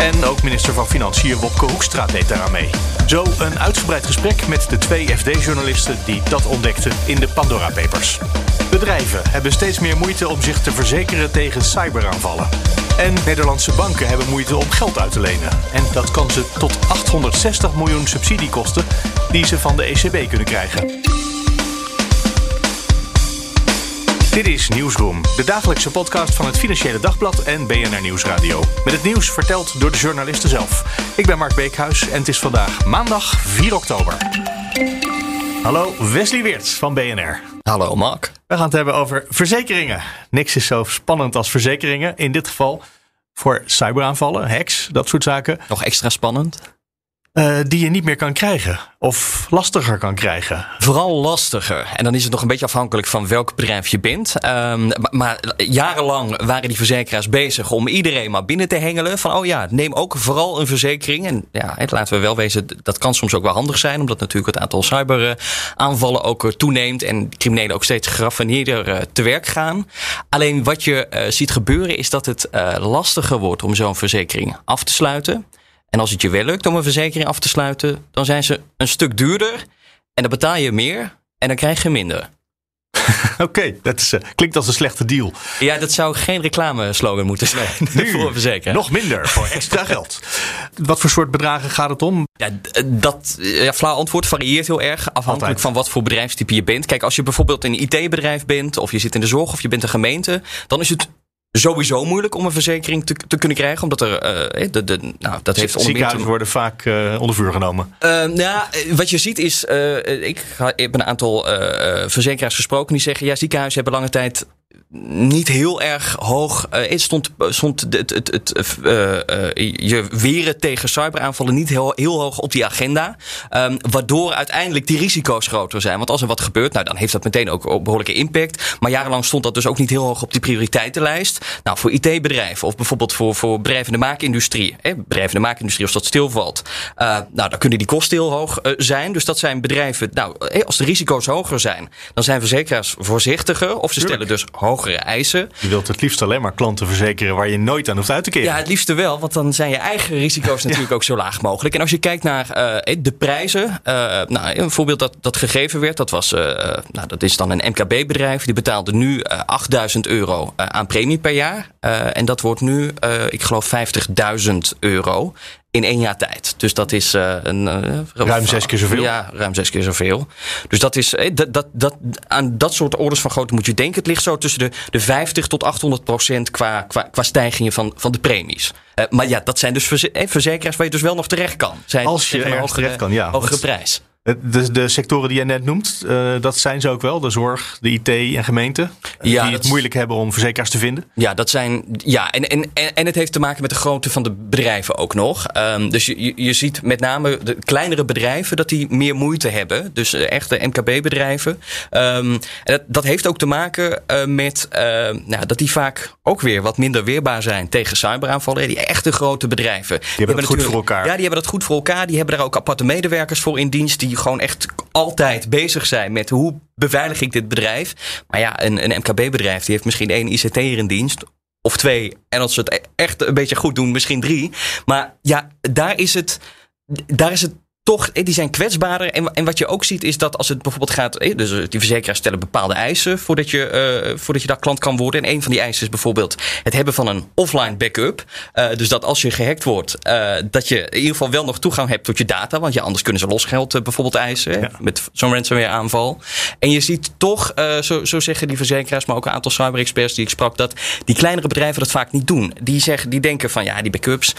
En ook minister van Financiën Wopke Hoekstra deed daaraan mee. Zo een uitgebreid gesprek met de twee FD-journalisten die dat ontdekten in de Pandora Papers. Bedrijven hebben steeds meer moeite om zich te verzekeren tegen cyberaanvallen. En Nederlandse banken hebben moeite om geld uit te lenen. En dat kan ze tot 860 miljoen subsidie kosten die ze van de ECB kunnen krijgen. Dit is Nieuwsroom, de dagelijkse podcast van het Financiële Dagblad en BNR Nieuwsradio. Met het nieuws verteld door de journalisten zelf. Ik ben Mark Beekhuis en het is vandaag maandag 4 oktober. Hallo, Wesley Weert van BNR. Hallo Mark. We gaan het hebben over verzekeringen. Niks is zo spannend als verzekeringen. In dit geval voor cyberaanvallen, hacks, dat soort zaken. Nog extra spannend? Uh, die je niet meer kan krijgen. Of lastiger kan krijgen. Vooral lastiger. En dan is het nog een beetje afhankelijk van welk bedrijf je bent. Um, maar, jarenlang waren die verzekeraars bezig om iedereen maar binnen te hengelen. Van oh ja, neem ook vooral een verzekering. En ja, laten we wel wezen, dat kan soms ook wel handig zijn. Omdat natuurlijk het aantal cyberaanvallen ook toeneemt. En criminelen ook steeds geraffineerder te werk gaan. Alleen wat je ziet gebeuren is dat het lastiger wordt om zo'n verzekering af te sluiten. En als het je wel lukt om een verzekering af te sluiten, dan zijn ze een stuk duurder. En dan betaal je meer en dan krijg je minder. Oké, okay, dat is, uh, klinkt als een slechte deal. Ja, dat zou geen reclameslogan moeten zijn nu, voor een verzekering. Nog minder voor extra geld. Wat voor soort bedragen gaat het om? Ja, dat ja, flauw antwoord varieert heel erg afhankelijk Altijd. van wat voor bedrijfstype je bent. Kijk, als je bijvoorbeeld een IT-bedrijf bent of je zit in de zorg of je bent een gemeente, dan is het sowieso moeilijk om een verzekering te, te kunnen krijgen. Omdat er. Uh, de, de, nou, dat heeft Ziekenhuizen worden vaak uh, onder vuur genomen. Uh, nou, wat je ziet is. ik heb een aantal verzekeraars gesproken die zeggen. Ja, ziekenhuizen hebben lange tijd niet heel erg hoog. Uh, stond, stond het, het, het, uh, uh, je weren tegen cyberaanvallen niet heel, heel hoog op die agenda. Um, waardoor uiteindelijk die risico's groter zijn. Want als er wat gebeurt, nou, dan heeft dat meteen ook behoorlijke impact. Maar jarenlang stond dat dus ook niet heel hoog op die prioriteitenlijst. Nou, voor IT-bedrijven of bijvoorbeeld voor, voor bedrijven in de maakindustrie. Hè, bedrijven in de maakindustrie, als dat stilvalt. nou, dan kunnen die kosten heel hoog zijn. Dus dat zijn bedrijven. Nou, als de risico's hoger zijn, dan zijn verzekeraars voorzichtiger. Of ze stellen dus hoger eisen. Je wilt het liefst alleen maar klanten verzekeren waar je nooit aan hoeft uit te keren. Ja, het liefste wel, want dan zijn je eigen risico's natuurlijk ja. ook zo laag mogelijk. En als je kijkt naar uh, de prijzen, uh, nou, een voorbeeld dat, dat gegeven werd, dat, was, uh, nou, dat is dan een MKB-bedrijf. Die betaalde nu 8000 euro aan premie per jaar. en dat wordt nu, ik geloof, 50.000 euro in één jaar tijd. Dus dat is uh, een. Uh, ruim zes keer zoveel. Ja, ruim zes keer zoveel. Dus dat is. Dat, dat, dat, aan dat soort orders van grootte moet je denken. Het ligt zo tussen de, de 50 tot 800 procent qua, qua, qua stijgingen van, van de premies. Uh, maar ja, dat zijn dus verzekeraars waar je dus wel nog terecht kan. Zijn Als je hogere, terecht kan, ja. Hogere prijs. De, de, sectoren die je net noemt, uh, dat zijn ze ook wel. De zorg, de IT en gemeenten. Ja, die het moeilijk hebben om verzekeraars te vinden. Ja, dat zijn. Ja, en, en, en het heeft te maken met de grootte van de bedrijven ook nog. Um, dus je, je ziet met name de kleinere bedrijven dat die meer moeite hebben. Dus echte MKB-bedrijven. Um, dat, dat heeft ook te maken uh, met nou, dat die vaak ook weer wat minder weerbaar zijn tegen cyberaanvallen. Die echte grote bedrijven. Die, die hebben het goed voor elkaar. Ja, die hebben dat goed voor elkaar. Die hebben daar ook aparte medewerkers voor in dienst. Die gewoon echt altijd bezig zijn met hoe beveilig ik dit bedrijf. Maar ja, een, een MKB-bedrijf die heeft misschien één ICT'er in dienst. Of twee. En als ze het echt een beetje goed doen, misschien drie. Maar ja, daar is het. Daar is het toch, die zijn kwetsbaarder. En, en wat je ook ziet is dat als het bijvoorbeeld gaat... Dus die verzekeraars stellen bepaalde eisen voordat je, uh, voordat je daar klant kan worden. En een van die eisen is bijvoorbeeld het hebben van een offline backup. Uh, dus dat als je gehackt wordt, uh, dat je in ieder geval wel nog toegang hebt tot je data. Want ja, anders kunnen ze losgeld bijvoorbeeld eisen. Ja. Met zo'n ransomware aanval. En je ziet toch, zo, zo zeggen die verzekeraars, maar ook een aantal cyber-experts die ik sprak, dat die kleinere bedrijven dat vaak niet doen. Die, zeggen, die denken van ja, die backups,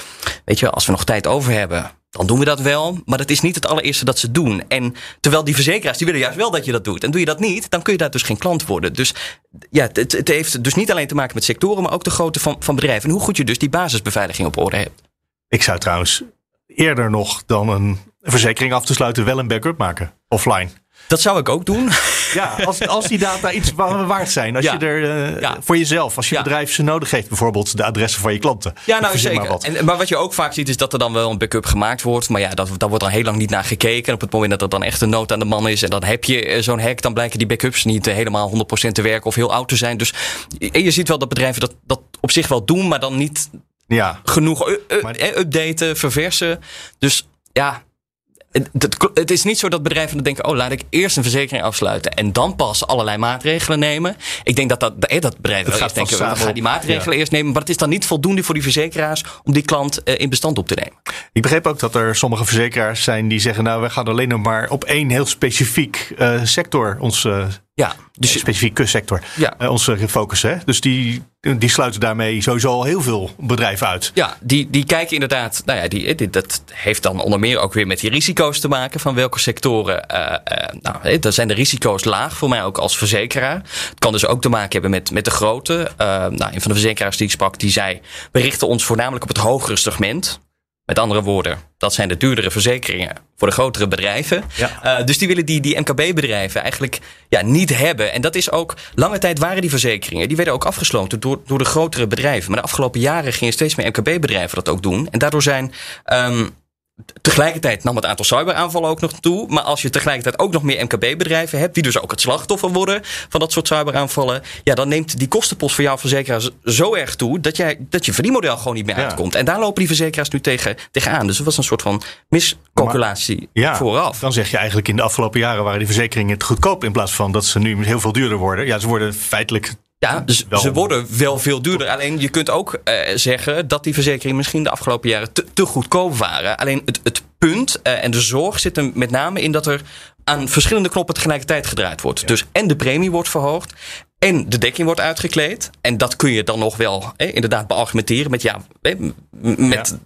weet je, als we nog tijd over hebben dan doen we dat wel. Maar dat is niet het allereerste dat ze doen. En terwijl die verzekeraars, die willen juist wel dat je dat doet. En doe je dat niet, dan kun je daar dus geen klant worden. Dus ja, het, het heeft dus niet alleen te maken met sectoren, maar ook de grootte van, van bedrijven. En hoe goed je dus die basisbeveiliging op orde hebt. Ik zou trouwens eerder nog dan een verzekering af te sluiten wel een backup maken offline. Dat zou ik ook doen. Ja, als, als die data iets wa- waard zijn. Als Ja. je er eh, Ja. voor jezelf, als je Ja. bedrijf ze nodig heeft, bijvoorbeeld de adressen van je klanten. Ja, nou zeker. Maar wat. En, maar wat je ook vaak ziet is dat er dan wel een backup gemaakt wordt. Maar ja, dat, daar wordt dan heel lang niet naar gekeken. En op het moment dat er dan echt een nood aan de man is en dan heb je eh, zo'n hack, dan blijken die backups niet eh, helemaal 100% te werken of heel oud te zijn. Dus je, je ziet wel dat bedrijven dat, dat op zich wel doen, maar dan niet ja, genoeg u- u- Maar- eh, updaten, verversen. Dus ja, het, is niet zo dat bedrijven dan denken: oh, laat ik eerst een verzekering afsluiten en dan pas allerlei maatregelen nemen. Ik denk dat dat, dat bedrijven wel gaat denken: we gaan die maatregelen eerst nemen. Maar het is dan niet voldoende voor die verzekeraars om die klant eh, in bestand op te nemen. ik begreep ook dat er sommige verzekeraars zijn die zeggen: Nou, we gaan alleen nog maar op één heel specifiek eh, sector, ons eh, Ja, dus specifiek kustsector, Ja. eh, ons focussen. Dus die, die sluiten daarmee sowieso al heel veel bedrijven uit. Ja, die, die kijken inderdaad. Nou ja, die, dat heeft dan onder meer ook weer met die risico's te maken. Van welke sectoren. eh eh, nou, daar zijn de risico's laag voor mij ook als verzekeraar. Het kan dus ook te maken hebben met, met de grote. Eh, nou, een van de verzekeraars die ik sprak, die zei: We richten ons voornamelijk op het hogere segment. Met andere woorden, dat zijn de duurdere verzekeringen voor de grotere bedrijven. Ja. Eh, dus die willen die, die MKB-bedrijven eigenlijk ja, niet hebben. En dat is ook, lange tijd waren die verzekeringen, die werden ook afgesloten door, door de grotere bedrijven. Maar de afgelopen jaren gingen steeds meer MKB-bedrijven dat ook doen. En daardoor zijn. ehm, Tegelijkertijd nam het aantal cyberaanvallen ook nog toe. Maar als je tegelijkertijd ook nog meer MKB-bedrijven hebt, die dus ook het slachtoffer worden van dat soort cyberaanvallen. Ja, dan neemt die kostenpost voor jouw verzekeraar zo erg toe dat, jij, dat je verdienmodel gewoon niet meer Ja. uitkomt. En daar lopen die verzekeraars nu tegen, tegenaan. Dus het was een soort van miscalculatie Ja, vooraf. dan zeg je eigenlijk in de afgelopen jaren waren die verzekeringen te goedkoop in plaats van dat ze nu heel veel duurder worden. Ja, ze worden feitelijk Ja, dus ze worden wel veel duurder. Alleen je kunt ook eh, zeggen dat die verzekeringen misschien de afgelopen jaren te, te goedkoop waren. Alleen het, het punt eh, en de zorg zit met name in dat er aan verschillende knoppen tegelijkertijd gedraaid wordt. Dus en de premie wordt verhoogd. En de dekking wordt uitgekleed. En dat kun je dan nog wel inderdaad beargumenteren met, ja, met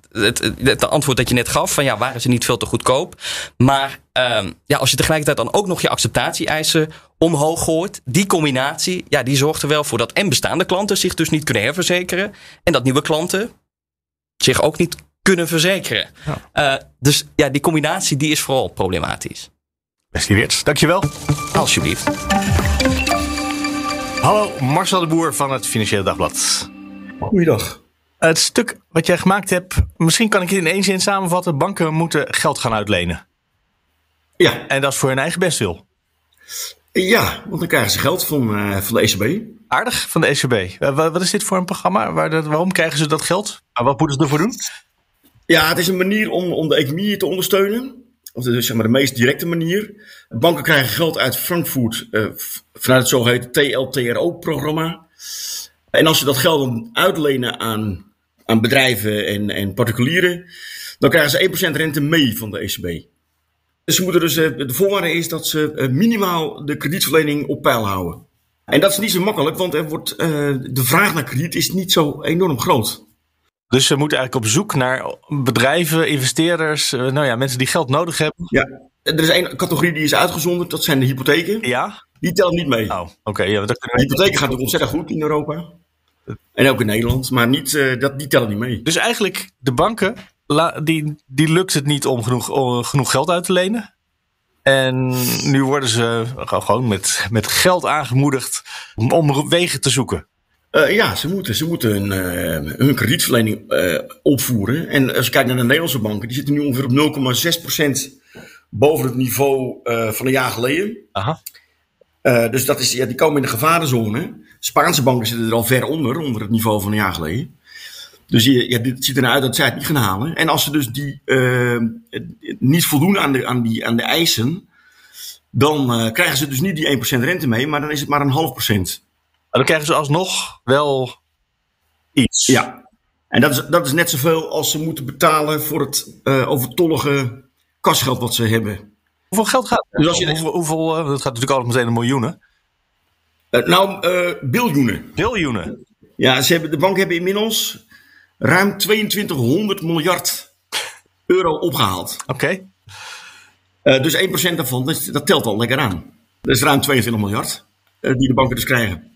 het antwoord dat je net gaf. Van ja, waren ze niet veel te goedkoop? Maar ehm, ja, als je tegelijkertijd dan ook nog je acceptatie-eisen omhoog gooit. Die combinatie, ja, die zorgt er wel voor dat en bestaande klanten zich dus niet kunnen herverzekeren. En dat nieuwe klanten zich ook niet kunnen verzekeren. Eh, dus ja, die combinatie die is vooral problematisch. Wesley Weerts, dankjewel. Alsjeblieft. Hallo, Marcel de Boer van het Financiële Dagblad. Goeiedag. Het stuk wat jij gemaakt hebt, misschien kan ik het in één zin samenvatten. Banken moeten geld gaan uitlenen. Ja, En dat is voor hun eigen bestwil. ja, want dan krijgen ze geld van, eh, van de ECB. Aardig van de ECB. Eh, wa- wat is dit voor een programma? Waar dat- waarom krijgen ze dat geld? Maar wat moeten ze ervoor doen? Ja, het is een manier om, om de economie te ondersteunen. Of de, zeg maar de meest directe manier. Banken krijgen geld uit Frankfurt eh, vanuit het zogeheten TLTRO-programma. En als ze dat geld dan uitlenen aan, aan bedrijven en, en particulieren, dan krijgen ze 1% rente mee van de ECB. Dus ze moeten dus, eh, de voorwaarde is dat ze eh, minimaal de kredietverlening op peil houden. En dat is niet zo makkelijk, want er wordt, de vraag naar krediet is niet zo enorm groot. Dus ze moeten eigenlijk op zoek naar bedrijven, investeerders, eh, nou ja, mensen die geld nodig hebben. Ja, er is één categorie die is uitgezonderd, dat zijn de hypotheken. Ja? Die tellen niet mee. Oh, oké. ja, dat hypotheken gaan natuurlijk ontzettend goed in Europa. En ook in Nederland, maar niet, eh, dat, die tellen niet mee. Dus eigenlijk, de banken, la- die, die lukt het niet om genoeg, om genoeg geld uit te lenen. En nu worden ze gewoon met, met geld aangemoedigd om, om wegen te zoeken. Eh, ja, ze moeten, ze moeten hun, eh, hun kredietverlening eh, opvoeren. En als je kijkt naar de Nederlandse banken, die zitten nu ongeveer op 0,6% boven het niveau van een jaar geleden. Aha. Dus dat is, ja, die komen in de gevarenzone. Spaanse banken zitten er al ver onder, onder het niveau van een jaar geleden. Dus je, ja, dit ziet er nou uit dat zij het niet gaan halen. En als ze dus die, niet voldoen aan de, aan, die, aan de eisen, dan krijgen ze dus niet die 1% rente mee, maar dan is het maar een half procent. Dan krijgen ze alsnog wel iets. Ja. En dat is, dat is net zoveel als ze moeten betalen voor het eh, overtollige kasgeld wat ze hebben. Hoeveel geld gaat? Dus als je- hoeveel, hoeveel, eh, dat gaat natuurlijk altijd meteen in miljoenen. Eh, nou, biljoenen. Biljoenen. Ja, ze hebben, de banken hebben inmiddels ruim 2200 miljard euro opgehaald. Oké. Dus 1% daarvan, dat, dat telt al lekker aan. Dat is ruim 22 miljard die de banken dus krijgen.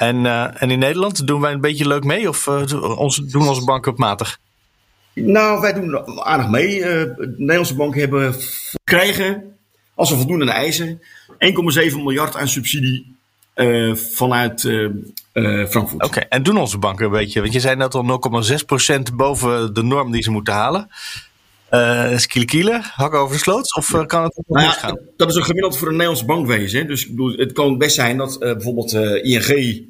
En, eh, en in Nederland doen wij een beetje leuk mee? Of eh, ons, doen onze banken op matig? Nou, wij doen aardig mee. Eh, de Nederlandse banken hebben krijgen, als ze voldoen aan de eisen, 1,7 miljard aan subsidie vanuit Frankfurt. Oké, en doen onze banken een beetje, want je zei net al 0,6% boven de norm die ze moeten halen. Is kiele kiele, hakken over de sloot? Of kan het nog Nou ja, misgaan? dat is een gemiddeld voor een Nederlandse bankwezen. hè. Dus ik bedoel, het kan best zijn dat bijvoorbeeld ING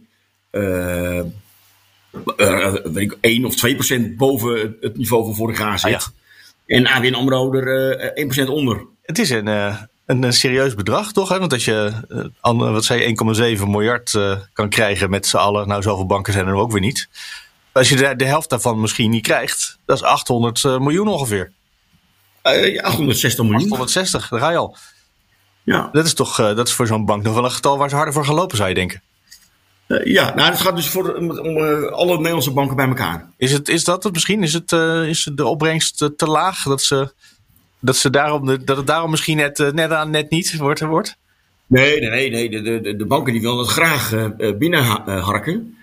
weet ik, 1 of 2 procent boven het- niveau van vorig jaar zit. Ah, En ABN AMRO er eh 1 procent onder. Het is een, eh, een, een serieus bedrag, toch? Hè? Want als je eh, wat zei, je, 1,7 miljard eh, kan krijgen met z'n allen, nou zoveel banken zijn er ook weer niet. Als je de, de helft daarvan misschien niet krijgt, dat is 800 eh, miljoen ongeveer. Eh, ja, 860 miljoen. 860, daar ga je al. Ja. Dat is toch eh, dat is voor zo'n bank nog wel een getal waar ze harder voor gaan lopen, zou je denken. Eh, ja, nou, het gaat dus voor, om, om, eh, alle Nederlandse banken bij elkaar. Is, het, is dat het misschien? Is, het, eh, is de opbrengst eh, te laag? Dat, ze, dat, ze daarom de, dat het daarom misschien net, eh, net aan net niet wordt? wordt? Nee, nee, nee. nee. De, de, de- banken die willen het graag eh, eh, binnenharken.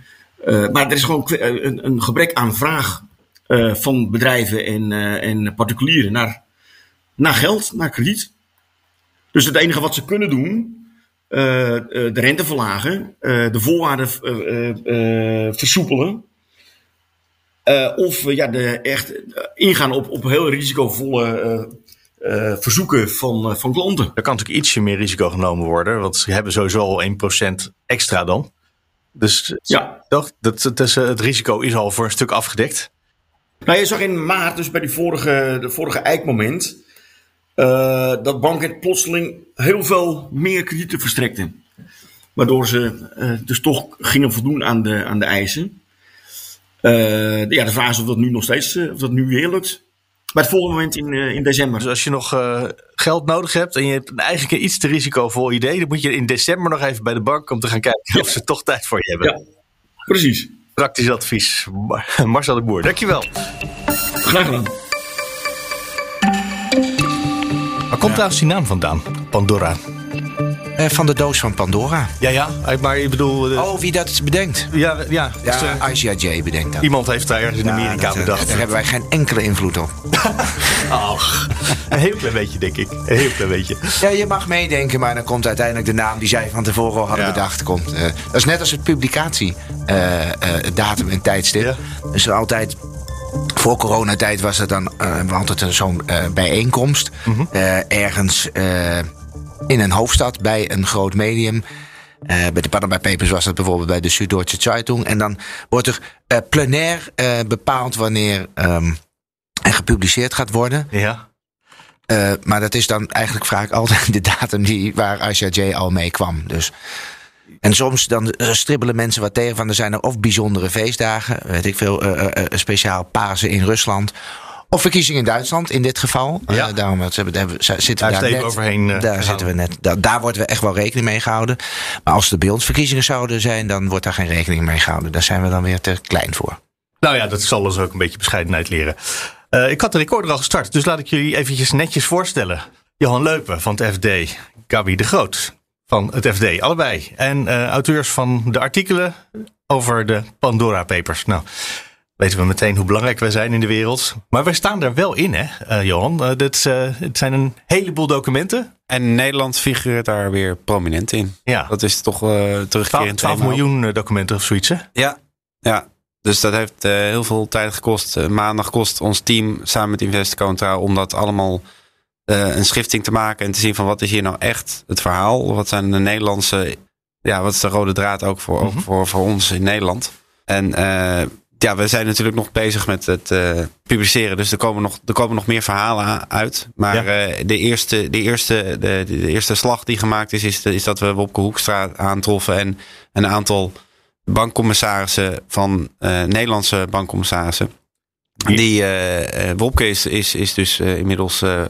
Eh, maar er is gewoon eh, een, een gebrek aan vraag eh, van bedrijven en, eh, en particulieren naar, naar geld, naar krediet. Dus het enige wat ze kunnen doen, eh, eh, de rente verlagen, eh, de voorwaarden eh, eh, eh, versoepelen. Eh, of eh, ja, de, echt eh, ingaan op, op heel risicovolle eh, eh, verzoeken van, eh, van klanten. Er kan natuurlijk ietsje meer risico genomen worden, want ze hebben sowieso al 1% extra dan. Dus Ja. dat, dat is, eh, het risico is al voor een stuk afgedekt. Nou, je zag in maart, dus bij die vorige, de vorige eikmoment, eh, dat banken plotseling heel veel meer kredieten verstrekten. Waardoor ze eh, dus toch gingen voldoen aan de, aan de eisen. Eh, ja, de vraag is of dat nu nog steeds, eh, of dat nu weer lukt. Bij het volgende moment in, eh, in december. Dus als je nog eh, geld nodig hebt en je hebt een eigenlijk een iets te risicovol idee, dan moet je in december nog even bij de bank om te gaan kijken of ze toch tijd voor je hebben. Ja. Precies. Praktisch advies. Mar- Marcel de Boer, dankjewel. Graag gedaan. Waar komt trouwens die naam vandaan? Pandora. Eh, van de doos van Pandora. Ja, ja, maar ik bedoel. eh, Oh, wie dat bedenkt. Ja, ja. dus, eh, Ja, ICIJ bedenkt dat. iemand heeft daar ergens in Amerika dat, eh, bedacht. Daar hebben wij geen enkele invloed op. Ach, een heel klein beetje, denk ik. Een heel klein beetje. Ja, je mag meedenken, maar dan komt uiteindelijk de naam die zij van tevoren al hadden Ja. bedacht. Komt. Eh, dat is net als het publicatiedatum en tijdstip. Ja. Dus altijd. Voor coronatijd was het dan eh, we altijd zo'n eh, bijeenkomst. Mhm. eh, ergens eh, in een hoofdstad bij een groot medium. Eh, bij de Panama Papers was dat bijvoorbeeld bij de Süddeutsche Zeitung. En dan wordt er eh, plenair eh, bepaald wanneer ehm, er gepubliceerd gaat worden. Ja. Eh, maar dat is dan eigenlijk vaak altijd de datum die, waar Aisha J al mee kwam. Dus. En soms dan eh, stribbelen mensen wat tegen van er zijn er of bijzondere feestdagen, weet ik veel, eh, eh, speciaal Pasen in Rusland. Of verkiezingen in Duitsland in dit geval. Daarom dat ze hebben, daar zitten we daar net. overheen, daar zitten we net. Daar, daar wordt we echt wel rekening mee gehouden. Maar als er bij ons verkiezingen zouden zijn, dan wordt daar geen rekening mee gehouden. Daar zijn we dan weer te klein voor. Nou ja, dat zal ons ook een beetje bescheidenheid leren. Ik had de recorder al gestart, dus laat ik jullie eventjes netjes voorstellen. Johan Leupen van het FD, Gabi de Groot van het FD, allebei. En eh, auteurs van de artikelen over de Pandora Papers. Nou, weten we meteen hoe belangrijk wij zijn in de wereld. Maar wij staan er wel in, hè, eh, Johan. Eh, dit, het zijn een heleboel documenten. En Nederland figureert daar weer prominent in. Ja, Dat is toch 12, terugkerend 12 thema. miljoen documenten of zoiets, hè? Ja, ja. Dus dat heeft heel veel tijd gekost. Maandag kost ons team samen met Investcontra om dat allemaal een schifting te maken en te zien van wat is hier nou echt het verhaal? Wat zijn de Nederlandse, ja, wat is de rode draad ook voor, ook voor, voor ons in Nederland? En eh, ja, we zijn natuurlijk nog bezig met het eh, publiceren. Dus er komen nog, er komen nog meer verhalen uit. Maar Ja. eh, de, eerste, de, eerste, de, de, eerste slag die gemaakt is, is, is dat we Wopke Hoekstra aantroffen. En een aantal bankcommissarissen van eh, Nederlandse bankcommissarissen. Die eh, eh, Wopke is, is, is dus eh, inmiddels eh, eh,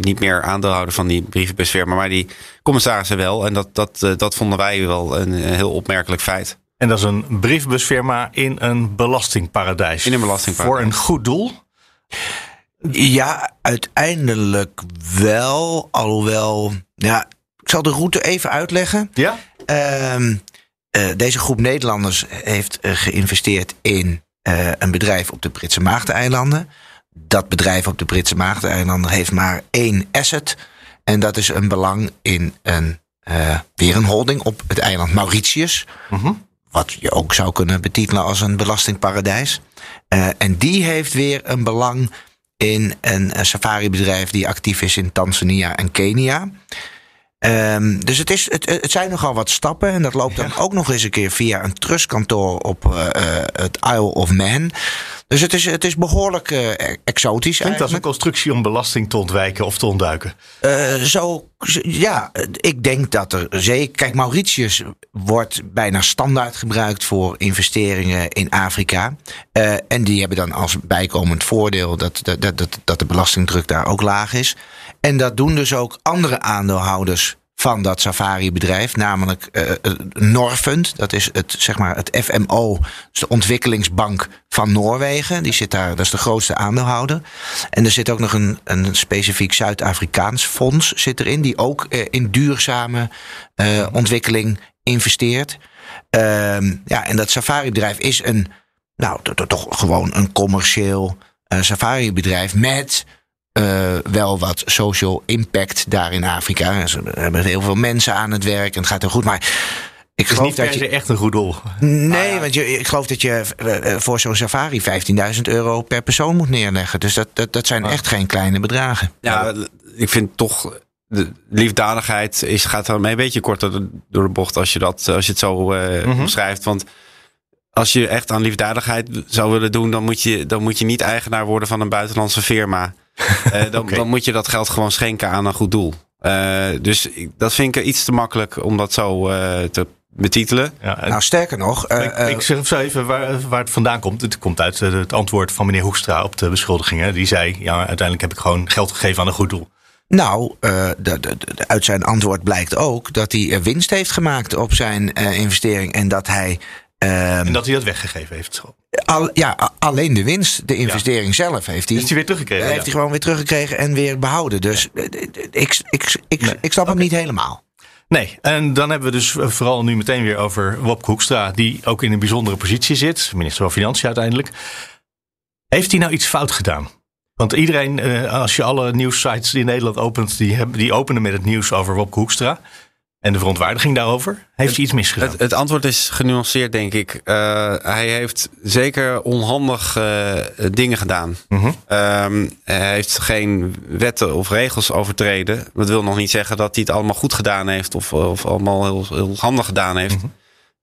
niet meer aandeelhouder van die brievenbusfirma. Maar die commissarissen wel. En dat, dat, eh, dat vonden wij wel een, een heel opmerkelijk feit. En dat is een briefbusfirma in een belastingparadijs. In een belastingparadijs. Voor een goed doel. Ja, uiteindelijk wel. Alhoewel, ja, ik zal de route even uitleggen. Ja? Ehm, eh, deze groep Nederlanders heeft eh, geïnvesteerd in eh, een bedrijf op de Britse Maagdeneilanden. Dat bedrijf op de Britse Maagdeneilanden heeft maar één asset. En dat is een belang in een, eh, weer een holding op het eiland Mauritius. Wat je ook zou kunnen betitelen als een belastingparadijs. Eh, en die heeft weer een belang in een, een safari-bedrijf die actief is in Tanzania en Kenia. Ehm, dus het, is, het, het zijn nogal wat stappen. En dat loopt dan ook nog eens een keer via een trustkantoor op eh, het Isle of Man. Dus het is, het is behoorlijk eh, exotisch Klinkt als een constructie om belasting te ontwijken of te ontduiken. Eh, zo, ja, ik denk dat er zeker. Kijk, Mauritius wordt bijna standaard gebruikt voor investeringen in Afrika. Eh, en die hebben dan als bijkomend voordeel dat, dat, dat, dat, dat de belastingdruk daar ook laag is. En dat doen dus ook andere aandeelhouders van dat safari-bedrijf, namelijk eh, eh, Norfund. Dat is het, zeg maar, het FMO, dus de ontwikkelingsbank van Noorwegen. Die zit daar, dat is de grootste aandeelhouder. En er zit ook nog een, een specifiek Zuid-Afrikaans fonds zit erin, die ook eh, in duurzame ontwikkeling investeert. Ehm, ja, en dat safari-bedrijf is een, nou, to- to- toch gewoon een commercieel safari-bedrijf met eh, wel wat social impact daar in Afrika. Ze hebben heel veel mensen aan het werk en het gaat er goed. Maar ik Het is geloof niet dat je. echt een goed doel. Nee, want je, ik geloof dat je eh, eh, voor zo'n safari 15.000 euro per persoon moet neerleggen. Dus dat, dat, dat zijn echt geen kleine bedragen. Ja, ik vind toch. De liefdadigheid is, gaat dan een beetje korter door de bocht als je, dat, als je het zo eh omschrijft. Want als je echt aan liefdadigheid zou willen doen, dan moet je, dan moet je niet eigenaar worden van een buitenlandse firma. Eh, dan, dan moet je dat geld gewoon schenken aan een goed doel. Eh, dus ik- dat vind ik iets te makkelijk om dat zo eh, te betitelen. Ja, en Nou, sterker nog. eh, ik, ik zeg zo even waar, waar het vandaan komt. Het komt uit het antwoord van meneer Hoekstra op de beschuldigingen. Die zei, ja, uiteindelijk heb ik gewoon geld gegeven aan een goed doel. Nou, eh, de- de- de- uit zijn antwoord blijkt ook dat hij winst heeft gemaakt op zijn eh, investering. En dat hij. Ehm, En dat hij dat weggegeven heeft. al, ja, alleen de winst, de investering zelf, heeft hij. Heeft hij weer teruggekregen? heeft Ja. hij gewoon weer teruggekregen en weer behouden. Dus eh, eh, ik, ik, ik, Nee. ik snap hem niet helemaal. Nee, en dan hebben we dus eh, vooral nu meteen weer over Wopke Hoekstra, die ook in een bijzondere positie zit, minister van Financiën uiteindelijk. Heeft hij nou iets fout gedaan? Want iedereen, eh, als je alle nieuwssites in Nederland opent, die, hebben, die openen met het nieuws over Wopke Hoekstra en de verontwaardiging daarover. Heeft hij iets misgedaan? Het, het antwoord is genuanceerd, denk ik. Eh, hij heeft zeker onhandig eh, dingen gedaan. Mhm. Ehm, hij heeft geen wetten of regels overtreden. Dat wil nog niet zeggen dat hij het allemaal goed gedaan heeft of, of allemaal heel, heel handig gedaan heeft. Mhm.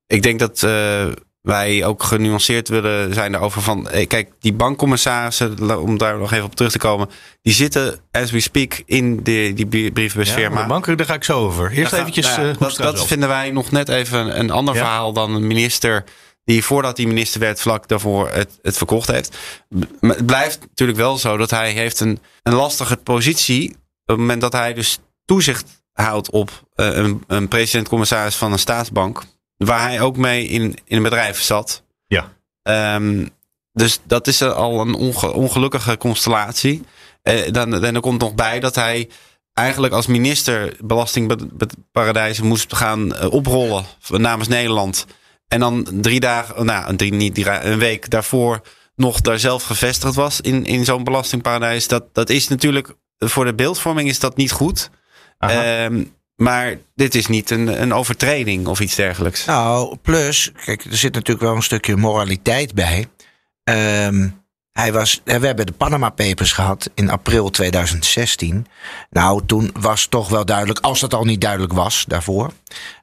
Ik denk dat eh, wij ook genuanceerd willen zijn daarover van. eh, kijk, die bankcommissarissen, om daar nog even op terug te komen, die zitten as we speak in de, die brie- Ja, brievenbusfirma. de banken, daar ga ik zo over. Eerst Daar ga- eventjes nou ja, eh, dat, vinden wij nog net even een ander Ja. verhaal dan een minister die voordat hij minister werd vlak daarvoor het, het verkocht heeft. Maar het blijft natuurlijk wel zo dat hij heeft een, een lastige positie op het moment dat hij dus toezicht houdt op eh, een, een president-commissaris van een staatsbank, waar hij ook mee in, in een bedrijf zat. Ja. Ehm, dus dat is al een onge- ongelukkige constellatie. Eh, dan, en er komt nog bij dat hij eigenlijk als minister belastingparadijzen moest gaan eh, oprollen namens Nederland. En dan drie dagen, nou drie, niet drie, een week daarvoor nog daar zelf gevestigd was in, in zo'n belastingparadijs. Dat, dat is natuurlijk, voor de beeldvorming is dat niet goed. Maar dit is niet een, een overtreding of iets dergelijks. Nou, plus, kijk, er zit natuurlijk wel een stukje moraliteit bij. Ehm, hij was, eh, we hebben de Panama Papers gehad in april 2016. Nou, toen was toch wel duidelijk, als dat al niet duidelijk was daarvoor.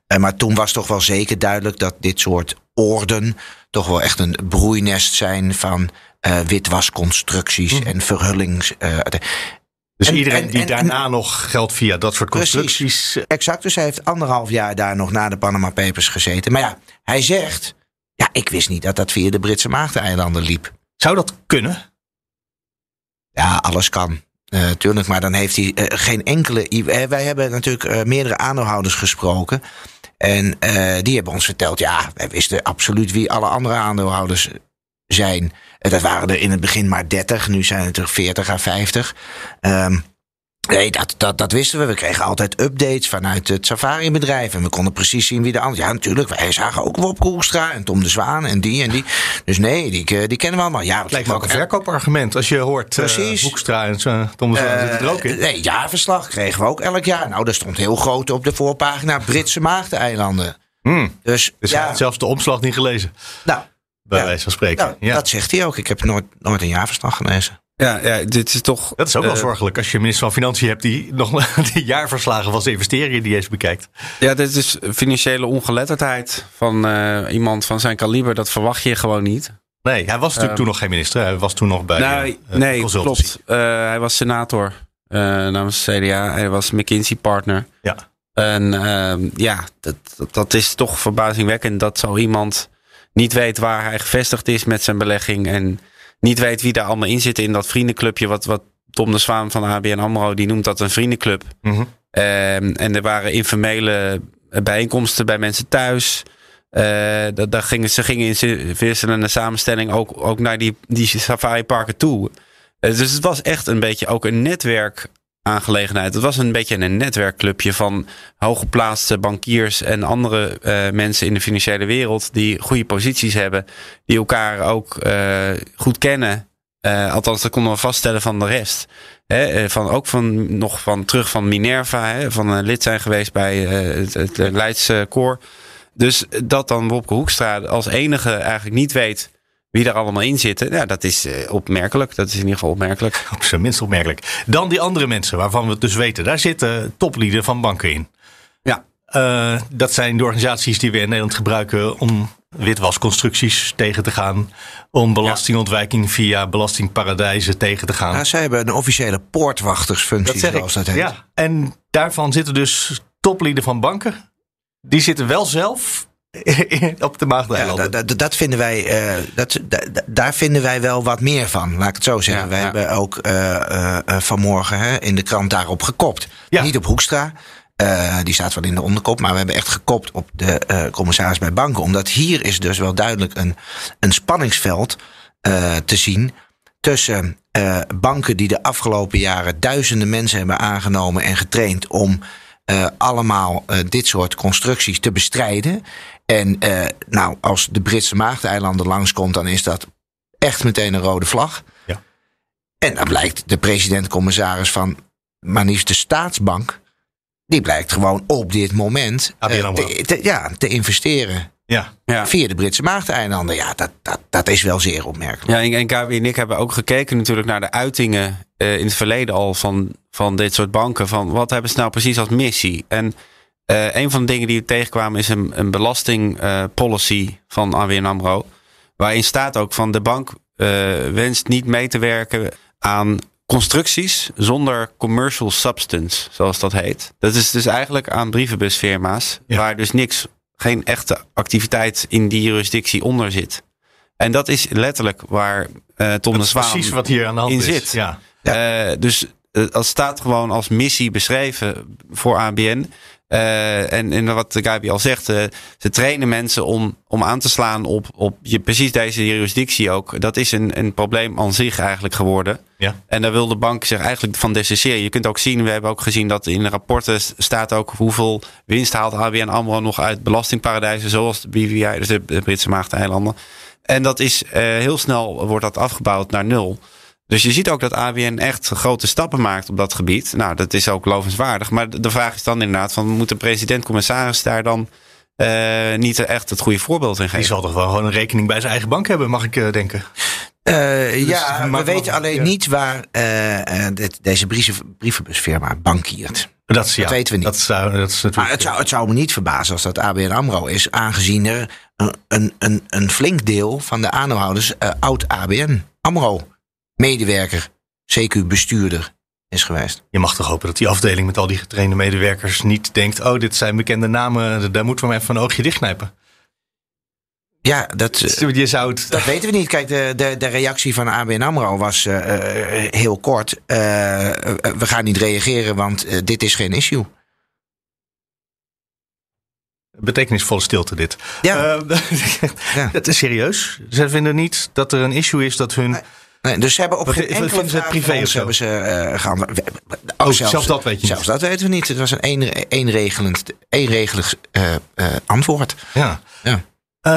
eh, maar toen was toch wel zeker duidelijk dat dit soort oorden toch wel echt een broeinest zijn van eh, witwasconstructies en verhullings. Dus en- iedereen en- die en- daarna nog geld via dat soort Precies. constructies. eh, Exact, dus hij heeft anderhalf jaar daar nog na de Panama Papers gezeten. Maar ja, hij zegt, ja, ik wist niet dat dat via de Britse Maagdeneilanden liep. Zou dat kunnen? Ja, alles kan. Eh, tuurlijk, maar dan heeft hij eh, geen enkele. Wij hebben natuurlijk meerdere aandeelhouders gesproken. En die hebben ons verteld: ja, wij wisten absoluut wie alle andere aandeelhouders zijn. Eh, dat waren er in het begin maar 30, nu zijn het er 40 à 50. Ehm, Nee, dat, dat, dat wisten we. We kregen altijd updates vanuit het safari-bedrijf. En we konden precies zien wie de andere... Ja, natuurlijk. Wij zagen ook Wop Koelstra en Tom de Zwaan en die en die. Dus nee, die, eh, die kennen we allemaal. Ja, Het lijkt me ook een verkoopargument als je hoort uh, Precies. Hoekstra en uh, Tom de Zwaan zitten er ook in. Nee, jaarverslag kregen we ook elk jaar. Nou, daar stond heel groot op de voorpagina Britse Maagdeneilanden. Hmm. Dus, Dus ja, zelfs de omslag niet gelezen, nou, bij Ja. wijze van spreken. nou, ja. dat zegt hij ook. Ik heb nooit, nooit een jaarverslag gelezen. Ja, ja, dit is toch. Dat is ook wel eh, zorgelijk als je minister van Financiën hebt die nog die jaarverslagen van zijn investeringen die eens bekijkt. Ja, dit is financiële ongeletterdheid van eh, iemand van zijn kaliber. Dat verwacht je gewoon niet. Nee, hij was natuurlijk Ehm, toen nog geen minister. Hij was toen nog bij nee, eh, nee klopt. Eh, hij was senator eh, namens CDA. Hij was McKinsey-partner. Ja. En ehm, ja, dat, dat, dat is toch verbazingwekkend dat zo iemand niet weet waar hij gevestigd is met zijn belegging. En niet weet wie daar allemaal in zit in dat vriendenclubje. Wat, wat Tom de Zwaan van ABN AMRO, die noemt dat een vriendenclub. Mhm. Ehm, en er waren informele bijeenkomsten bij mensen thuis. Eh, dat, gingen, ze gingen in wisselende samenstelling ook, ook naar die, die safari-parken toe. Eh, dus het was echt een beetje ook een netwerkaangelegenheid. Het was een beetje een netwerkclubje van hooggeplaatste bankiers en andere eh, mensen in de financiële wereld die goede posities hebben, die elkaar ook eh, goed kennen. Eh, althans, dat konden we vaststellen van de rest. Van, ook van, nog van terug van Minerva, hè, van lid zijn geweest bij het, het Leidse Koor. Dus dat dan Wopke Hoekstra als enige eigenlijk niet weet wie er allemaal in zitten. Ja, dat is eh, opmerkelijk. Dat is in ieder geval opmerkelijk. Op zijn minst opmerkelijk. Dan die andere mensen waarvan we het dus weten. Daar zitten toplieden van banken in. Ja. Eh, dat zijn de organisaties die we in Nederland gebruiken om witwasconstructies tegen te gaan. Om belastingontwijking via belastingparadijzen tegen te gaan. Ja, zij hebben een officiële poortwachtersfunctie, dat zeg ik. zoals dat heet. Ja. En daarvan zitten dus toplieden van banken. Die zitten wel zelf op de Maagdeilanden. dat, dat, dat vinden wij, eh, dat, da- da- daar vinden wij wel wat meer van, laat ik het zo zeggen. Ja, wij ja. hebben ook eh, eh, vanmorgen hè, in de krant daarop gekopt. Niet op Hoekstra, die staat wel in de onderkop, maar we hebben echt gekopt op de commissaris bij banken. Omdat hier is dus wel duidelijk een, een spanningsveld te zien tussen banken die de afgelopen jaren duizenden mensen hebben aangenomen en getraind om allemaal dit soort constructies te bestrijden. En eh, nou, als de Britse Maagdeilanden langskomt, dan is dat echt meteen een rode vlag. Ja. En dan blijkt de president-commissaris van maar liefst de staatsbank, die blijkt gewoon op dit moment eh, te, te- ja, te investeren ja. Ja. via de Britse Maagdeilanden. Ja, dat, dat, dat is wel zeer opmerkelijk. Ja, en, en KB en ik hebben ook gekeken natuurlijk naar de uitingen eh, in het verleden al van, van dit soort banken. Van wat hebben ze nou precies als missie? En eh, een van de dingen die we tegenkwamen is een, een belastingpolicy van ABN AMRO. Waarin staat ook van de bank eh, wenst niet mee te werken aan constructies zonder commercial substance, zoals dat heet. Dat is dus eigenlijk aan brievenbusfirma's, Ja. waar dus niks, geen echte activiteit in die jurisdictie onder zit. En dat is letterlijk waar Tom de Zwaan precies wat hier aan de hand in is. zit. Ja. eh, dus dat staat gewoon als missie beschreven voor ABN. Eh, en, en wat de Gabi al zegt, eh, ze trainen mensen om, om aan te slaan op, op je, precies deze jurisdictie ook. Dat is een, een probleem aan zich eigenlijk geworden. Ja. En daar wil de bank zich eigenlijk van distancieren. Je kunt ook zien, we hebben ook gezien dat in de rapporten staat ook hoeveel winst haalt ABN AMRO nog uit belastingparadijzen zoals de BVI, dus de, de Britse Maagdeilanden. En dat is eh, heel snel wordt dat afgebouwd naar nul. Dus je ziet ook dat ABN echt grote stappen maakt op dat gebied. Nou, dat is ook lovenswaardig. Maar de vraag is dan inderdaad: van, moet de president-commissaris daar dan eh, niet echt het goede voorbeeld in Die geven? zal toch wel gewoon een rekening bij zijn eigen bank hebben, mag ik eh, denken. Eh, ja, maar- we weten alleen ja. niet waar dit, deze brieven, brievenbusfirma bankiert. Dat, is, ja, Dat weten we niet. Dat, zou, dat is natuurlijk. Maar het zou, het zou me niet verbazen als dat ABN AMRO is, aangezien er een, een, een, een flink deel van de aandeelhouders eh, oud ABN AMRO medewerker, CQ bestuurder is geweest. Je mag toch hopen dat die afdeling met al die getrainde medewerkers niet denkt: oh, dit zijn bekende namen, daar moeten we maar even een oogje dichtknijpen. Ja, dat, Je zou het. dat weten we niet. Kijk, de, de, de reactie van ABN AMRO was eh, eh, heel kort. Eh, we gaan niet reageren, want dit is geen issue. Betekenisvolle stilte, dit. Ja. Ja. Het is serieus. Ze vinden niet dat er een issue is dat hun Nee, dus ze hebben op geen enkele vraag privé ons hebben ze eh. We- we- Oh, zelfs dat weet je niet. Zelfs dat weten we niet. Het was een een, eenregelend, eenregelig eh, eh, antwoord. Ja. Ja.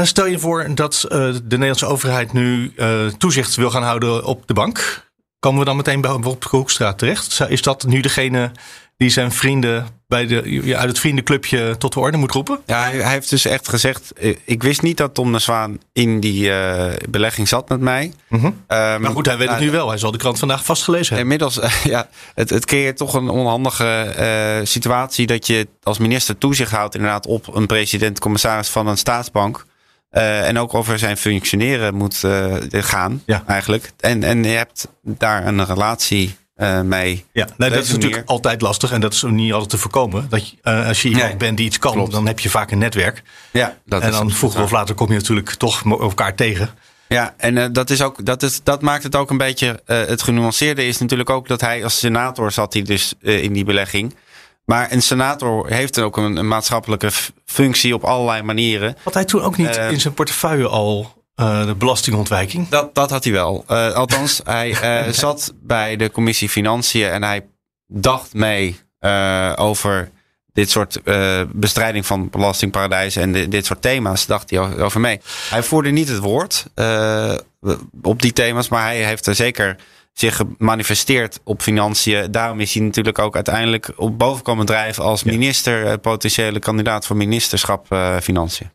Stel je voor dat de Nederlandse overheid nu toezicht wil gaan houden op de bank. Komen we dan meteen bij op de Hoekstraat terecht? Is dat nu degene die zijn vrienden bij de, ja, uit het vriendenclubje tot de orde moet roepen? Ja, hij, heeft dus echt gezegd. eh, Ik wist niet dat Tom de Zwaan in die eh, belegging zat met mij. Mhm. Ehm, Maar goed, hij weet het nou, nu wel. Hij zal de krant vandaag vastgelezen hebben. Inmiddels, eh, ja, het, het creëert toch een onhandige eh, situatie dat je als minister toezicht houdt inderdaad op een president-commissaris van een staatsbank. Eh, en ook over zijn functioneren moet eh, gaan, Ja. eigenlijk. En, en je hebt daar een relatie eh, mee. Ja, nee, dat is natuurlijk altijd lastig en dat is niet altijd te voorkomen. Dat je, eh, als je iemand Nee, bent die iets kan, klopt. dan heb je vaak een netwerk. Ja, dat en is dan vroeger of later kom je natuurlijk toch elkaar tegen. Ja, en eh, dat, is ook, dat, is, dat maakt het ook een beetje. het genuanceerde is natuurlijk ook dat hij als senator zat hij dus in die belegging. Maar een senator heeft ook een, een maatschappelijke functie op allerlei manieren. Had hij toen ook niet in zijn portefeuille al eh, de belastingontwijking? Dat, dat had hij wel. Eh, althans, hij eh, zat bij de commissie Financiën en hij dacht mee over dit soort bestrijding van belastingparadijzen en di- dit soort thema's, dacht hij over mee. Hij voerde niet het woord op die thema's, maar hij heeft er zeker zich gemanifesteerd op financiën. Daarom is hij natuurlijk ook uiteindelijk op boven komen drijven als minister, potentiële kandidaat voor ministerschap financiën.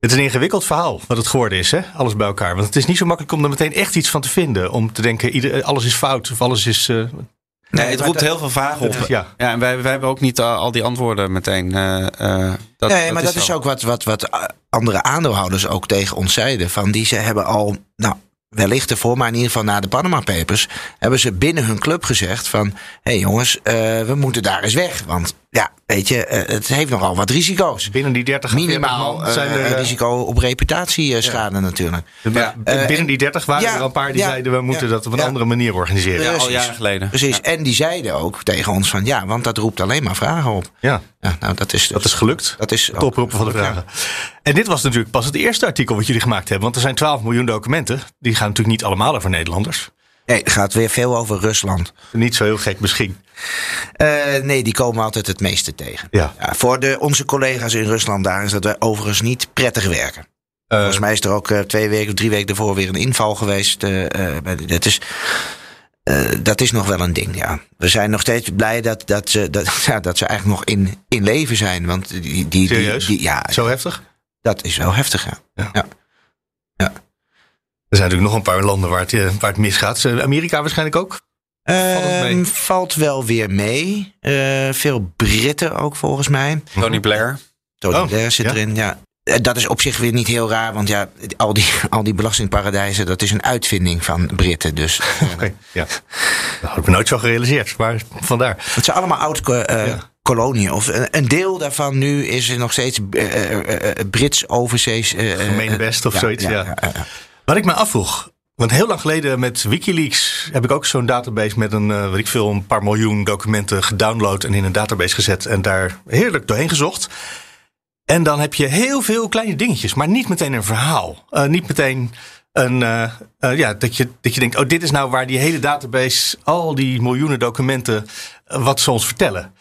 Het is een ingewikkeld verhaal wat het geworden is, hè? alles bij elkaar. Want het is niet zo makkelijk om er meteen echt iets van te vinden. Om te denken, ieder, alles is fout of alles is... eh, Nee, het roept heel veel vragen op. ja. Ja, en wij, wij hebben ook niet uh, al die antwoorden meteen. Uh, uh, dat, nee, maar dat is ook wat, wat, wat andere aandeelhouders ook tegen ons zeiden. Van die ze hebben al, nou, wellicht ervoor, maar in ieder geval na de Panama Papers, hebben ze binnen hun club gezegd van, hé hey jongens, uh, we moeten daar eens weg. Want ja, weet je, uh, het heeft nogal wat risico's. Binnen die 30 Minimaal zijn er risico op reputatieschade ja. natuurlijk. Ja. binnen die 30 waren ja, er al een paar die zeiden we moeten dat op een andere manier organiseren. Ja, al jaren geleden. Precies. En die zeiden ook tegen ons van ja, want dat roept alleen maar vragen op. Ja. nou, dat is, dus, dat is gelukt. Dat is het oproepen van de vragen. En dit was natuurlijk pas het eerste artikel wat jullie gemaakt hebben. Want er zijn 12 miljoen documenten. Die gaan natuurlijk niet allemaal over Nederlanders. Nee, het gaat weer veel over Rusland. Niet zo heel gek misschien. Uh, nee, die komen altijd het meeste tegen. Ja. ja voor de, onze collega's in Rusland daar is dat wij overigens niet prettig werken. Uh, Volgens mij is er ook uh, twee weken of drie weken ervoor weer een inval geweest. Dat, is, dat is nog wel een ding, ja. We zijn nog steeds blij dat, dat, ze, dat, ja, dat ze eigenlijk nog in, in leven zijn. Want die, die, Serieus? Die, die, ja, Zo heftig? Dat is wel heftig, ja. ja. ja. ja. Er zijn natuurlijk nog een paar landen waar het, waar het misgaat. Amerika waarschijnlijk ook? Valt, uh, valt wel weer mee. Uh, veel Britten ook volgens mij. Tony Blair. Tony oh, Blair zit ja? erin, ja. Dat is op zich weer niet heel raar, want ja, al die, al die belastingparadijzen, dat is een uitvinding van Britten. Dus, Oké, okay, ja. Dat had ik me nooit zo gerealiseerd, maar vandaar. Het zijn allemaal oud uh, ja. koloniën. Of een deel daarvan nu is er nog steeds uh, Brits overzees. Gemeen best of zoiets, ja. Wat ik me afvroeg, want heel lang geleden met Wikileaks heb ik ook zo'n database met een, uh, weet ik veel, een paar miljoen documenten gedownload en in een database gezet en daar heerlijk doorheen gezocht. En dan heb je heel veel kleine dingetjes, maar niet meteen een verhaal. Uh, niet meteen een, uh, ja, dat, je, dat je denkt, oh, dit is nou waar die hele database, al die miljoenen documenten, wat ze ons vertellen.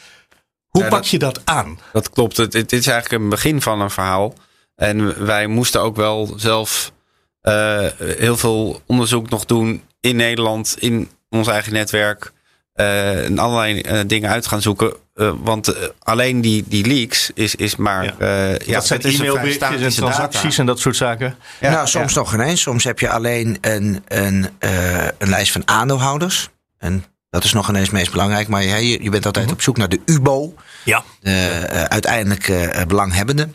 Hoe ja, pak dat, je dat aan? Dat klopt. Het, het is eigenlijk een begin van een verhaal. En wij moesten ook wel zelf uh, heel veel onderzoek nog doen in Nederland, in ons eigen netwerk. Uh, en allerlei uh, dingen uit gaan zoeken. want alleen die, die leaks is, is maar. Ja. ja, dat zijn e-mailberichtjes en transacties data. en dat soort zaken. Ja, nou, soms nog ineens. Soms heb je alleen een, een, een lijst van aandeelhouders. En dat is nog ineens het meest belangrijk. Maar je, je bent altijd -hmm. op zoek naar de UBO. Ja. De uiteindelijk belanghebbende.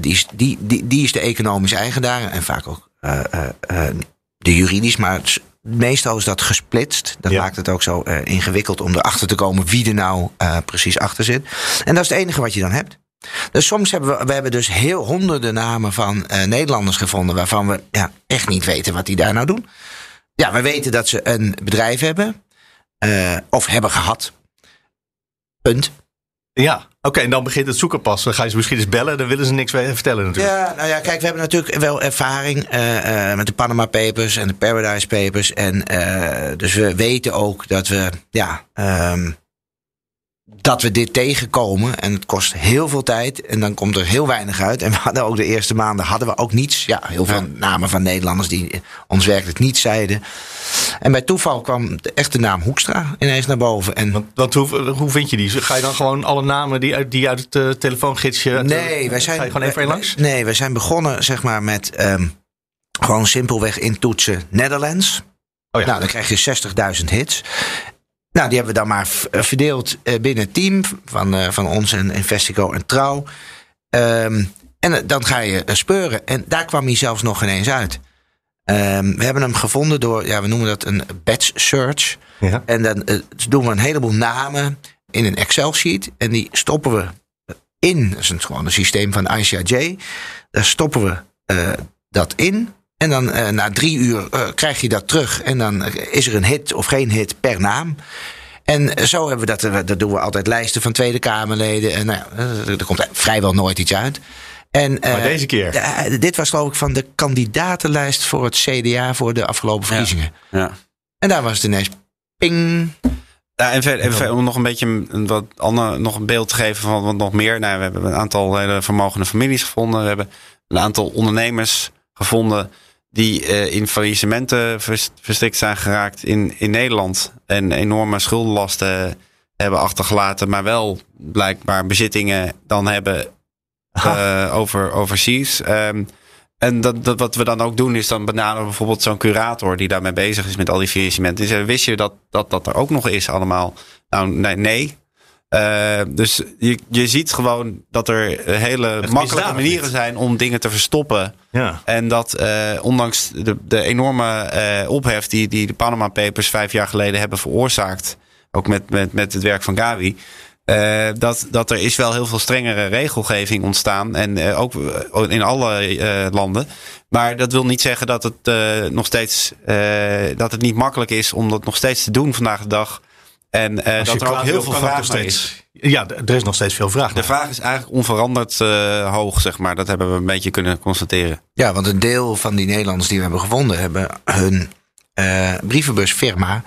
die, is, die, die, die is de economische eigenaar. En vaak ook de juridisch, maar meestal is dat gesplitst. Dat ja. maakt het ook zo ingewikkeld om erachter te komen wie er nou precies achter zit. En dat is het enige wat je dan hebt. Dus soms hebben we, we hebben dus heel honderden namen van Nederlanders gevonden waarvan we ja, echt niet weten wat die daar nou doen. Ja, we weten dat ze een bedrijf hebben of hebben gehad. Punt. Ja, oké. en dan begint het zoeken pas. Dan ga je ze misschien eens bellen. Dan willen ze niks vertellen natuurlijk. Ja, nou ja, kijk, we hebben natuurlijk wel ervaring eh, eh, met de Panama Papers en de Paradise Papers. En eh, dus we weten ook dat we, ja, ehm, dat we dit tegenkomen. En het kost heel veel tijd. En dan komt er heel weinig uit. En we hadden ook de eerste maanden hadden we ook niets. Ja, heel veel namen van Nederlanders die ons werkelijk niet zeiden. En bij toeval kwam de echte naam Hoekstra ineens naar boven. En Want, want hoe, hoe vind je die? Ga je dan gewoon alle namen die uit, die uit het eh, telefoongidsje... Nee, wij zijn. Ga je gewoon even wij- langs? Nee, wij zijn begonnen zeg maar met ehm, gewoon simpelweg intoetsen Netherlands. Oh ja. Nou, dan krijg je 60.000 hits. Nou, die hebben we dan maar eh, verdeeld eh, binnen het team van, eh, van ons en Investico en Trouw. Ehm, en dan ga je speuren. En daar kwam hij zelfs nog ineens uit. Ehm, we hebben hem gevonden door, ja, we noemen dat een batch search. Ja. En dan doen we een heleboel namen in een Excel-sheet. En die stoppen we in. Dat is een, gewoon een systeem van ICIJ. Daar stoppen we dat in. En dan eh, na drie uur eh, krijg je dat terug. En dan is er een hit of geen hit per naam. En eh, zo hebben we dat. eh, Dat doen we altijd lijsten van Tweede Kamerleden. En nou, ja, eh, er komt vrijwel nooit iets uit. En, eh, Maar deze keer? ja, dit was geloof ik van de kandidatenlijst voor het CDA voor de afgelopen verkiezingen. Ja. En daar was het ineens ping. Ja, en verder, om nog een beetje een, wat ander, nog een beeld te geven van wat nog meer. Nou, we hebben een aantal hele vermogende families gevonden. We hebben een aantal ondernemers gevonden die eh, in faillissementen vers- verstrikt zijn geraakt in, in Nederland. En enorme schuldenlasten hebben achtergelaten, maar wel blijkbaar bezittingen dan hebben eh, over overseas. Ehm, en dat, dat, wat we dan ook doen, is dan benaderen bijvoorbeeld zo'n curator die daarmee bezig is met al die faillissementen. Zeggen, wist je dat, dat dat er ook nog is allemaal? Nou, nee. nee. Eh, dus je, je ziet gewoon dat er hele makkelijke manieren zijn om dingen te verstoppen. Ja. En dat eh, ondanks de, de enorme eh, ophef die, die de Panama Papers vijf jaar geleden hebben veroorzaakt. Ook met, met, met het werk van Gavi. dat, dat er is wel heel veel strengere regelgeving ontstaan. En ook in alle landen. Maar dat wil niet zeggen dat het nog steeds dat het niet makkelijk is om dat nog steeds te doen vandaag de dag. En eh, dat er ook heel veel vraag steeds. is. Ja, er is nog steeds veel vraag De naar. vraag is eigenlijk onveranderd eh, hoog, zeg maar. Dat hebben we een beetje kunnen constateren. Ja, want een deel van die Nederlanders die we hebben gevonden, hebben hun eh, brievenbusfirma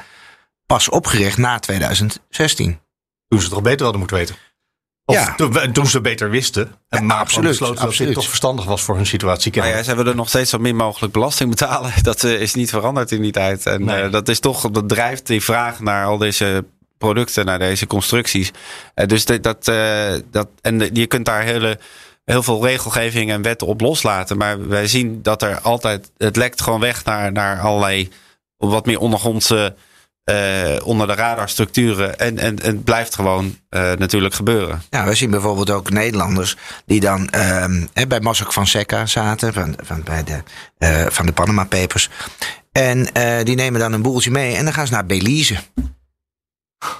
pas opgericht na 2016. Toen ze het toch beter hadden moeten weten. Of Ja. toen, toen ze beter wisten. En maar absoluut, besloten dat absoluut. dit toch verstandig was voor hun situatie. Maar ja, kennelijk. ze willen nog steeds zo min mogelijk belasting betalen. Dat eh, is niet veranderd in die tijd. En Nee. eh, dat is toch, dat drijft die vraag naar al deze producten, naar deze constructies. Eh, dus dat, dat, eh, en je kunt daar hele, heel veel regelgeving en wetten op loslaten. Maar wij zien dat er altijd, het lekt gewoon weg naar, naar allerlei wat meer ondergrondse, eh, onder de radar structuren. En, en, en het blijft gewoon natuurlijk gebeuren. Ja, we zien bijvoorbeeld ook Nederlanders die dan hè, bij Mossack Fonseca zaten, van, van, bij de, van de Panama Papers. En die nemen dan een boeltje mee en dan gaan ze naar Belize.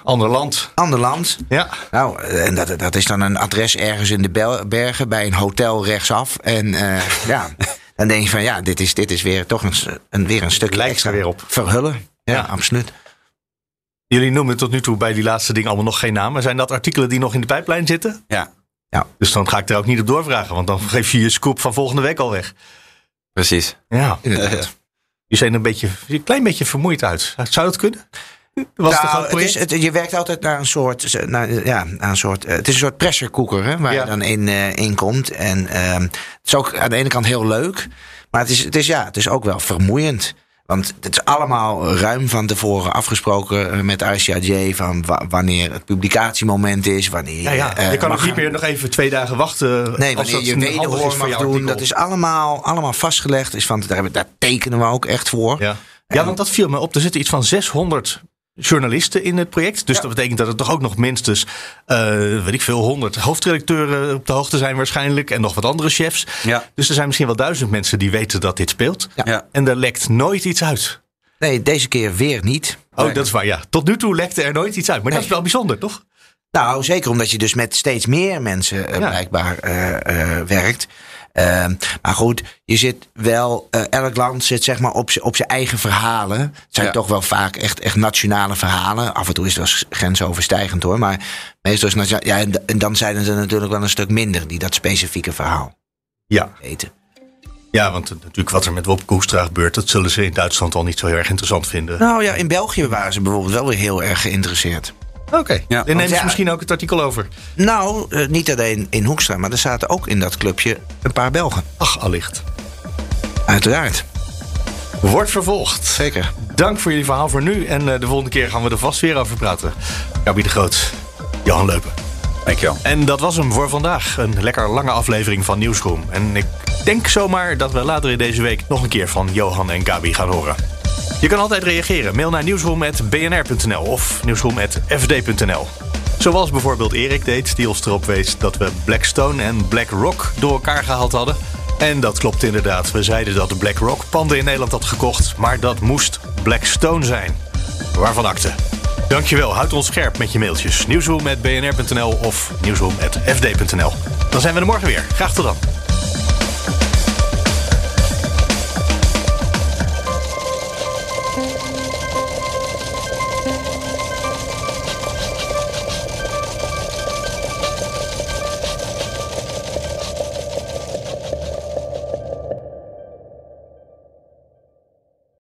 Ander land. Ander land. Ja. Nou, en dat, dat is dan een adres ergens in de bergen bij een hotel rechtsaf. En eh, ja, dan denk je van ja, dit is, dit is weer toch een, een, weer een stukje Lijkt extra er weer op. verhullen. Ja, Ja. absoluut. Jullie noemen tot nu toe bij die laatste dingen allemaal nog geen naam. Maar zijn dat artikelen die nog in de pijplijn zitten? Ja, Dus dan ga ik er ook niet op doorvragen. Want dan geef je je scoop van volgende week al weg. precies. Ja. Inderdaad. Je ziet er een, beetje, een klein beetje vermoeid uit. Zou dat kunnen? Was het Nou, het is, het, je werkt altijd naar een soort, naar, ja, naar een soort, eh, het is een soort pressure cooker hè, waar Ja. je dan in, eh, in komt. En ehm, het is ook aan de ene kant heel leuk, maar het is, het is, ja, het is ook wel vermoeiend. Want het is allemaal ruim van tevoren afgesproken eh, met ICIJ van wa- wanneer het publicatiemoment is, wanneer ja, ja. je kan ook niet meer nog even twee dagen wachten. Nee, als wanneer dat je wederhoor mag doen, dat is allemaal, allemaal vastgelegd. Is van, daar, hebben- daar tekenen we ook echt voor. Ja. ja, want dat viel me op. Er zitten iets van 600 journalisten in het project. Dus dat betekent dat er toch ook nog minstens, eh, weet ik veel, 100 hoofdredacteuren op de hoogte zijn waarschijnlijk. En nog wat andere chefs. Ja. Dus er zijn misschien wel duizend mensen die weten dat dit speelt. Ja. En er lekt nooit iets uit. Nee, deze keer weer niet. Oh, dat is waar, ja. Tot nu toe lekte er nooit iets uit. Maar dat is wel bijzonder, toch? Nou, zeker omdat je dus met steeds meer mensen uh, blijkbaar uh, werkt. Ehm, maar goed, je zit wel, elk land zit zeg maar op, op zijn eigen verhalen. Het zijn toch wel vaak echt, echt nationale verhalen. Af en toe is het wel grensoverstijgend hoor. Maar meestal is het ja, en dan zijn er natuurlijk wel een stuk minder die dat specifieke verhaal ja. weten. Ja, want natuurlijk wat er met Wopke Hoekstra gebeurt, dat zullen ze in Duitsland al niet zo heel erg interessant vinden. Nou ja, in België waren ze bijvoorbeeld wel weer heel erg geïnteresseerd. Oké, ja. dan nemen ze misschien ook het artikel over. Nou, eh, niet alleen in Hoekstra, maar er zaten ook in dat clubje een paar Belgen. Ach, allicht. Uiteraard. Wordt vervolgd. Zeker. Dank voor jullie verhaal voor nu. En uh, de volgende keer gaan we er vast weer over praten. Gabi de Groot, Johan Leupen. Dankjewel. En dat was hem voor vandaag. Een lekker lange aflevering van Nieuwsroom. En ik denk zomaar dat we later in deze week nog een keer van Johan en Gabi gaan horen. Je kan altijd reageren. Mail naar nieuwsroom.bnr.nl of nieuwsroom.fd.nl. Zoals bijvoorbeeld Erik deed, die ons erop wees dat we Blackstone en BlackRock door elkaar gehaald hadden. En dat klopt inderdaad. We zeiden dat BlackRock panden in Nederland had gekocht, maar dat moest Blackstone zijn. Waarvan akte. Dankjewel, houd ons scherp met je mailtjes. Nieuwsroom.bnr.nl of nieuwsroom.fd.nl. Dan zijn we er morgen weer. Graag tot dan.